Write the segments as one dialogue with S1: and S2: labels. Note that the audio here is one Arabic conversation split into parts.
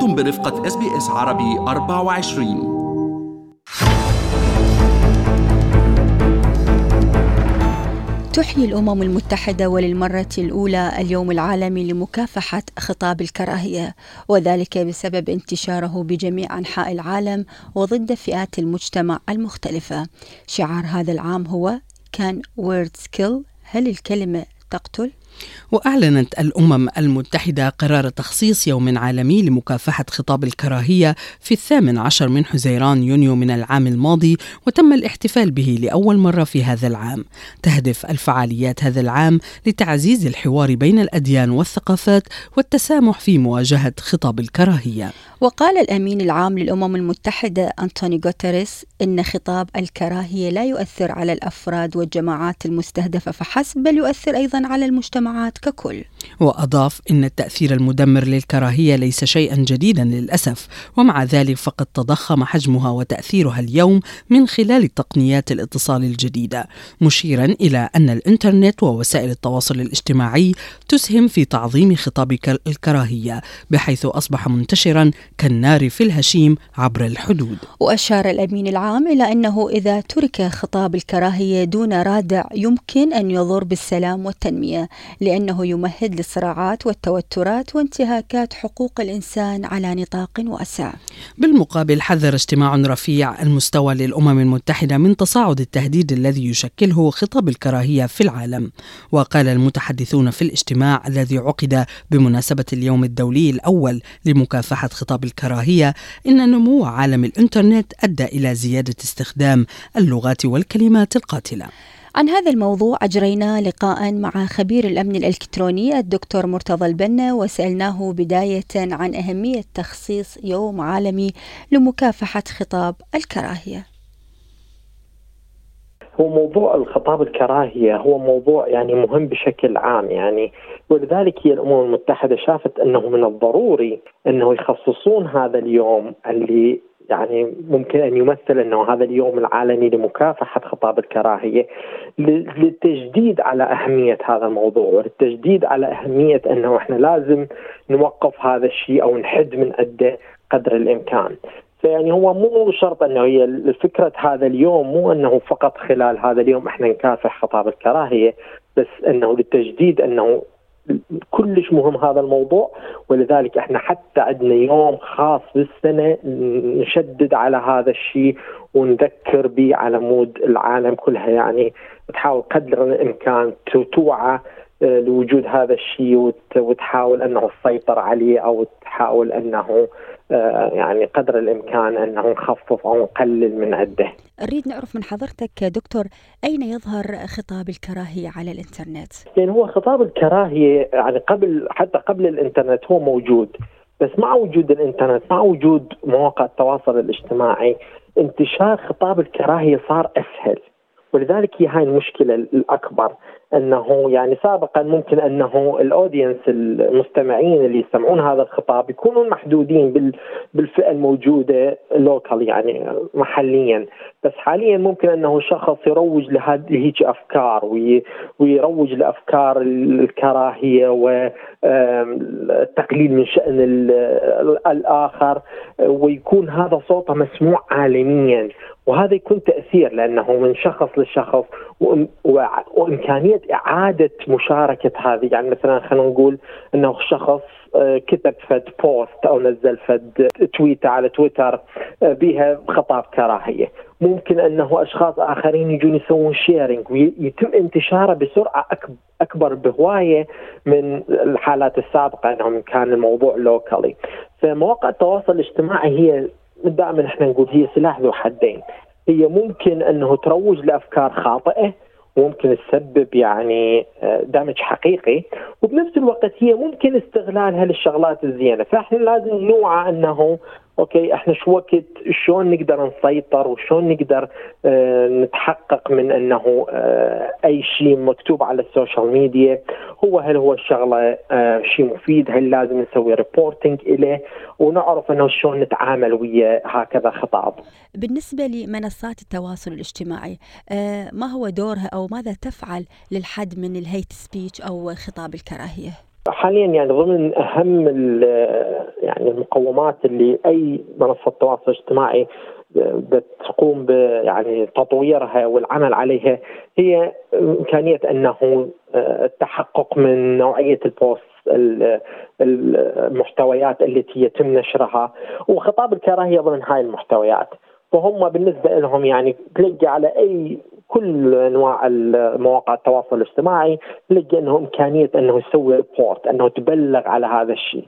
S1: أنتم برفقة SBS عربي 24
S2: تحيي الأمم المتحدة وللمرة الأولى اليوم العالمي لمكافحة خطاب الكراهية وذلك بسبب انتشاره بجميع أنحاء العالم وضد فئات المجتمع المختلفة. شعار هذا العام هو Can words kill هل الكلمة تقتل؟
S3: وأعلنت الأمم المتحدة قرار تخصيص يوم عالمي لمكافحة خطاب الكراهية في الثامن عشر من حزيران يونيو من العام الماضي وتم الاحتفال به لأول مرة في هذا العام. تهدف الفعاليات هذا العام لتعزيز الحوار بين الأديان والثقافات والتسامح في مواجهة خطاب الكراهية.
S2: وقال الأمين العام للأمم المتحدة أنطوني غوتيريس إن خطاب الكراهية لا يؤثر على الأفراد والجماعات المستهدفة فحسب بل يؤثر أيضا على المجتمعات ككل.
S3: وأضاف إن التأثير المدمر للكراهية ليس شيئا جديدا للأسف ومع ذلك فقد تضخم حجمها وتأثيرها اليوم من خلال تقنيات الاتصال الجديدة مشيرا إلى أن الإنترنت ووسائل التواصل الاجتماعي تسهم في تعظيم خطاب الكراهية بحيث أصبح منتشرا كالنار في الهشيم عبر الحدود.
S2: وأشار الأمين العام إلى أنه إذا ترك خطاب الكراهية دون رادع يمكن أن يضر بالسلام والتنمية. لأنه يمهد للصراعات والتوترات وانتهاكات حقوق الإنسان على نطاق واسع.
S3: بالمقابل حذر اجتماع رفيع المستوى للأمم المتحدة من تصاعد التهديد الذي يشكله خطاب الكراهية في العالم وقال المتحدثون في الاجتماع الذي عقد بمناسبة اليوم الدولي الأول لمكافحة خطاب الكراهية إن نمو عالم الإنترنت أدى إلى زيادة استخدام اللغات والكلمات القاتلة
S2: عن هذا الموضوع أجرينا لقاء مع خبير الأمن الإلكتروني الدكتور مرتضى البنا وسألناه بداية عن أهمية تخصيص يوم عالمي لمكافحة خطاب الكراهية.
S4: هو موضوع الخطاب الكراهية هو موضوع يعني مهم بشكل عام يعني ولذلك هي الأمم المتحدة شافت أنه من الضروري أنه يخصصون هذا اليوم اللي يعني ممكن أن يمثل أنه هذا اليوم العالمي لمكافحة خطاب الكراهية للتجديد على أهمية هذا الموضوع وللتجديد على أهمية أنه إحنا لازم نوقف هذا الشيء أو نحد من أده قدر الإمكان. فيعني هو مو شرط أنه هي فكره هذا اليوم مو أنه فقط خلال هذا اليوم إحنا نكافح خطاب الكراهية بس أنه للتجديد أنه كلش مهم هذا الموضوع ولذلك إحنا حتى عندنا يوم خاص بالسنة نشدد على هذا الشيء ونذكر به على مود العالم كلها. يعني تحاول قدر الإمكان توعى لوجود هذا الشيء وتحاول أنه تسيطر عليه أو تحاول أنه آه، يعني قدر الإمكان أنه نخفف أو نقلل من عدة.
S2: نريد نعرف من حضرتك دكتور أين يظهر خطاب الكراهية على الإنترنت؟
S4: يعني هو خطاب الكراهية يعني قبل حتى قبل الإنترنت هو موجود بس مع وجود الإنترنت مع وجود مواقع التواصل الاجتماعي انتشار خطاب الكراهية صار أسهل ولذلك هي هاي المشكلة الأكبر أنه يعني سابقا ممكن أنه الأودينس المستمعين اللي يسمعون هذا الخطاب يكونون محدودين بالفئة الموجودة لوكال يعني محليا. بس حاليا ممكن أنه شخص يروج لهذه أفكار ويروج لأفكار الكراهية والتقليل من شأن الآخر ويكون هذا صوته مسموع عالميا. وهذا يكون تأثير لأنه من شخص لشخص وإمكانية إعادة مشاركة هذه. يعني مثلا خلينا نقول إنه شخص آه، كتب فد post أو نزل فد تويته على تويتر آه، بها خطاب كراهية. ممكن إنه أشخاص آخرين يجون يسوون sharing ويتم انتشاره بسرعة أكبر بهواية من الحالات السابقة إنهم كان الموضوع locally فمواقع التواصل الاجتماعي هي دائما إحنا نقول هي سلاح ذو حدين. هي ممكن إنه تروج لأفكار خاطئة ممكن تسبب يعني آه، damage حقيقي وبنفس الوقت هي ممكن استغلالها للشغلات الزينة. فاحنا لازم نوعى أنه okay إحنا شوكت شلون نقدر نسيطر وشلون نقدر آه نتحقق من إنه آه أي شيء مكتوب على ال social media هو هل هو الشغله آه شيء مفيد هل لازم نسوي reporting له ونعرف إنه شلون نتعامل ويا هكذا خطاب.
S2: بالنسبة لمنصات التواصل الاجتماعي آه، ما هو دورها أو ماذا تفعل للحد من ال hate speech أو خطاب الكراهية؟
S4: حاليا يعني ضمن أهم يعني المقومات اللي أي منصة تواصل اجتماعي بتقوم ب يعني تطويرها والعمل عليها هي إمكانية أنه التحقق من نوعية ال post المحتويات التي يتم نشرها. وخطاب الكراهية ضمن هاي المحتويات. فهم بالنسبة لهم يعني تلقى على أي كل انواع مواقع التواصل الاجتماعي تلقى انه امكانيه إنه يسوي report إنه تبلغ على هذا الشيء.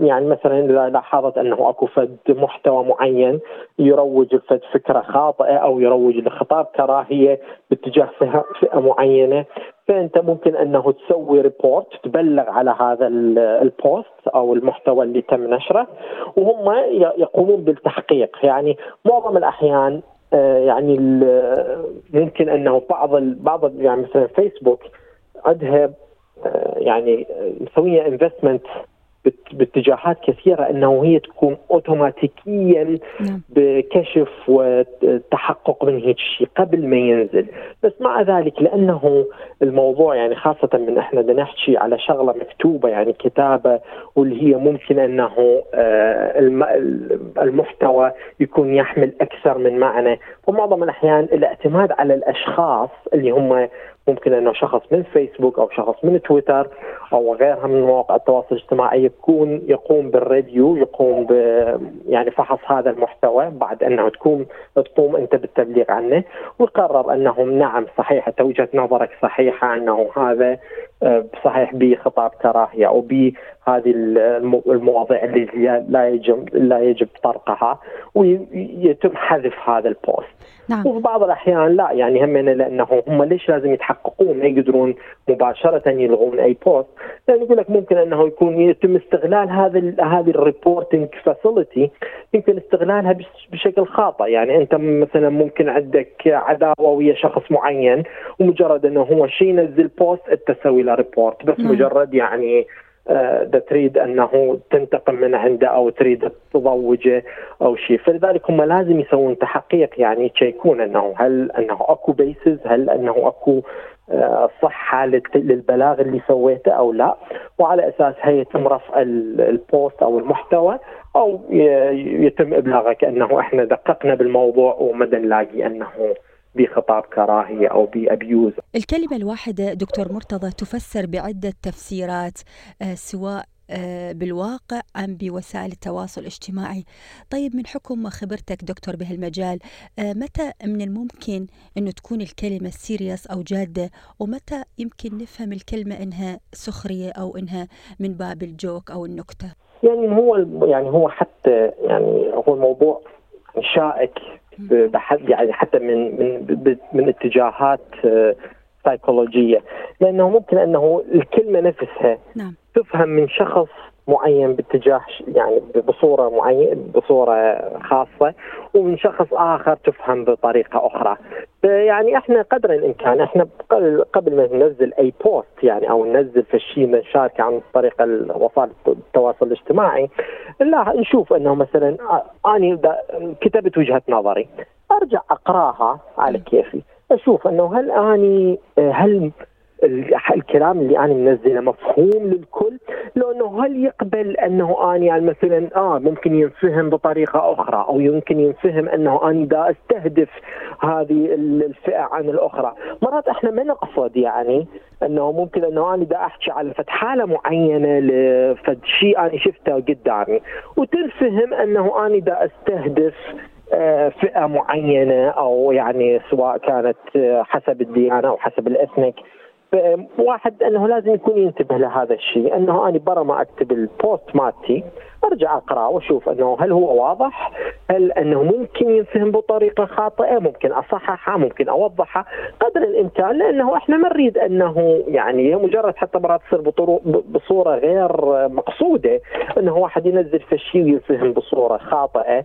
S4: يعني مثلا إذا لاحظت إنه أكو فد محتوى معين يروج لفد فكرة خاطئة أو يروج لخطاب كراهية باتجاه فئة معينة فأنت ممكن إنه تسوي report تبلغ على هذا ال post أو المحتوى اللي تم نشره وهم يقومون بالتحقيق. يعني معظم الأحيان يعني ممكن أنه بعض بعض يعني مثلا فيسبوك عندها آه، يعني مسويه انفستمنت باتجاهات كثيرة إنه هي تكون اوتوماتيكيا نعم. بكشف وتحقق من هيك شيء قبل ما ينزل بس مع ذلك لأنه الموضوع يعني خاصة من إحنا بدنا نحكي على شغلة مكتوبة يعني كتابة واللي هي ممكن إنه آه، المحتوى يكون يحمل أكثر من معنى ومعظم الأحيان الاعتماد على الأشخاص اللي هم ممكن إنه شخص من فيسبوك أو شخص من تويتر أو غيرها من مواقع التواصل الاجتماعي يكون يقوم بالريفيو يقوم ب يعني فحص هذا المحتوى بعد أنه تكون تقوم أنت بالتبليغ عنه ويقرر أنه نعم صحيح انت وجهه نظرك صحيحة أنه هذا صحيح بخطاب كراهية أو بهذه المواضيع اللي لا يجب لا يجب طرقها ويتم حذف هذا ال post. نعم. وفي بعض الأحيان لا يعني هم لأنه هم ليش لازم يتحققون؟ ما يقدرون مباشرة يلغون أي post. لأن يقول لك ممكن أنه يكون يتم استغلال هذا هذه ال reporting facility يمكن استغلالها بشكل خاطئ. يعني أنت مثلا ممكن عندك عداوة ويا شخص معين ومجرد أنه هو شيء ينزل post أنت تسوي report بس نعم. مجرد يعني آه، تريد أنه تنتقم من عنده أو تريد تضوجه أو شيء. فلذلك هم لازم يسوون تحقيق يعني يشيكون أنه هل أنه أكو basis هل أنه أكو آه، صحة للبلاغ اللي سويته أو لا. وعلى اساسها يتم رفع ال post أو المحتوى أو يتم ابلاغك انه إحنا دققنا بالموضوع وما نلاقي أنه بخطاب كراهية أو ب
S2: abuse. الكلمة الواحدة دكتور مرتضى تفسر بعدة تفسيرات آه، سواء آه، بالواقع أم بوسائل التواصل الاجتماعي. طيب من حكم خبرتك دكتور بهالمجال آه، متى من الممكن أنه تكون الكلمة سيريس أو جادة؟ ومتى يمكن نفهم الكلمة إنها سخرية أو إنها من باب الجوك أو النكتة؟
S4: يعني هو يعني هو حتى يعني هو الموضوع شائك يعني حتى من من من اتجاهات سيكولوجيه لأنه ممكن أنه الكلمة نفسها نعم. تفهم من شخص معين باتجاه يعني بصورة معينه بصورة خاصة ومن شخص آخر تفهم بطريقة أخرى. يعني إحنا قدر الإمكان إحنا قبل ما ننزل أي بوست يعني أو ننزل في شيء نشاركه عن طريق وسائل التواصل الاجتماعي لا نشوف إنه مثلا اني كتبت وجهة نظري أرجع أقراها على كيفي أشوف إنه هل أني هل الكلام اللي أنا منزله مفهوم للكل. لو انه هل يقبل أنه أني يعني مثلا آه ممكن ينفهم بطريقة أخرى أو يمكن ينفهم أنه أنا دا أستهدف هذه الفئة عن الأخرى؟ مرات إحنا ما نقصد يعني أنه ممكن أنه أنا دا أحكي على فد حالة معينة لفد شيء أنا شفته قدامي وتنفهم أنه أنا دا أستهدف آه، فئة معينة أو يعني سواء كانت آه، حسب الديانة أو حسب الإثنيك. واحد أنه لازم يكون ينتبه لهذا الشيء أنه أنا برا ما أكتب البوست مالتي أرجع أقرأ وأشوف أنه هل هو واضح؟ هل أنه ممكن ينفهم بطريقة خاطئة؟ ممكن أصححها، ممكن أوضحها قدر الإمكان لأنه إحنا ما نريد أنه يعني مجرد حتى مرات تصير بصورة غير مقصودة أنه واحد ينزل في شيء وينفهم بصورة خاطئة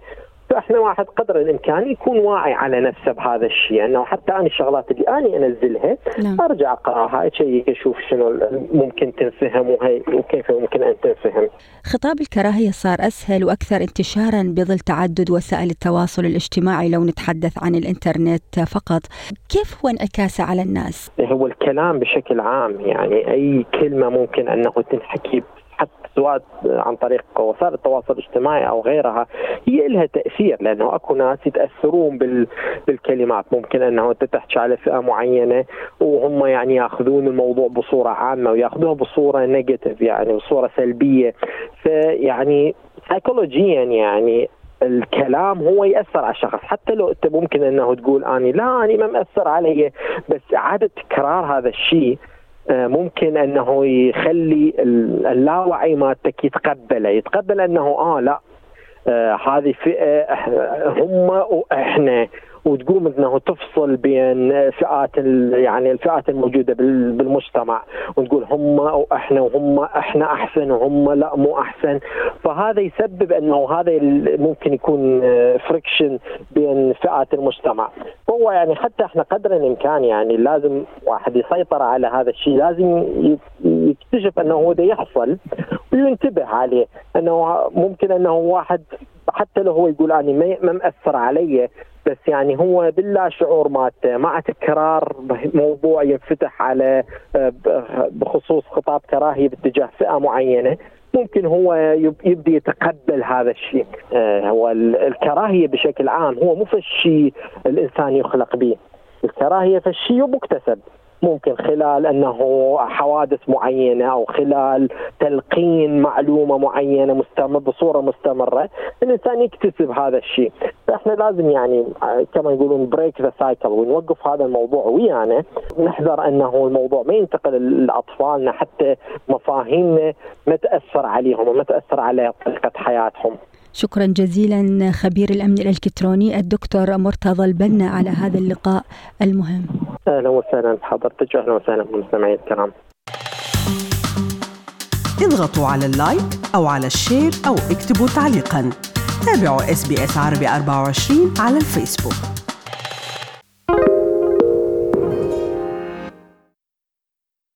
S4: فإحنا واحد قدر الإمكان يكون واعي على نفسه بهذا الشيء انه حتى أنا الشغلات اللي أنا أنزلها نعم. أرجع أقراها اشيك أشوف شنو ممكن تنفهم وهي وكيف ممكن أن تنفهم.
S2: خطاب الكراهية صار أسهل وأكثر انتشارا بظل تعدد وسائل التواصل الاجتماعي لو نتحدث عن الإنترنت فقط، كيف هو انعكاسه على الناس؟
S4: هو الكلام بشكل عام يعني أي كلمة ممكن أنه تنحكي سواء عن طريق وسائل التواصل الاجتماعي أو غيرها هي لها تأثير لأنه أكو ناس يتأثرون بال بالكلمات. ممكن أنه أنت تحكي على فئة معينة وهم يعني يأخذون الموضوع بصورة عامة ويأخذوها بصورة نيجاتيف يعني بصورة سلبية. فيعني سيكولوجيا يعني الكلام هو يأثر على الشخص. حتى لو أنت ممكن أنه تقول اني لا اني ما مأثر علي بس اعاده تكرار هذا الشيء ممكن أنه يخلي اللاوعي مالتك يتقبله يتقبل أنه آه لا آه هذه فئة هم وإحنا. وتقوم إنه تفصل بين فئات يعني الفئات الموجودة بالمجتمع وتقول هم وإحنا وهم إحنا أحسن وهم لا مو أحسن. فهذا يسبب إنه هذا ممكن يكون فريكشن بين فئات المجتمع. هو يعني حتى إحنا قدر الإمكان يعني لازم واحد يسيطر على هذا الشيء. لازم يكتشف إنه هو ده يحصل وينتبه عليه. إنه ممكن إنه واحد حتى لو هو يقول اني ما مأثر علي بس يعني هو باللا شعور مالته مع تكرار موضوع ينفتح على آه، بخصوص خطاب كراهية باتجاه فئة معينة ممكن هو يبدي يتقبل هذا الشيء. آه، هو الكراهية بشكل عام هو مو شيء الإنسان يخلق به. الكراهية فالشيء مكتسب ممكن خلال أنه حوادث معينة أو خلال تلقين معلومة معينة مستمر بصورة مستمرة الإنسان يكتسب هذا الشيء. فإحنا لازم يعني كما يقولون break the cycle ونوقف هذا الموضوع ويانا. نحذر أنه الموضوع ما ينتقل لاطفالنا حتى مفاهيمنا ما تأثر عليهم وما تأثر على طريقة حياتهم.
S2: شكرا جزيلا خبير الأمن الإلكتروني الدكتور مرتضى البنا على هذا اللقاء المهم.
S4: أهلا وسهلا بحضرتك واهلا وسهلا بالمستمعين الكرام.
S3: اضغطوا على ال like أو على ال share أو اكتبوا تعليقا. تابعوا SBS عربي 24 على الفيسبوك.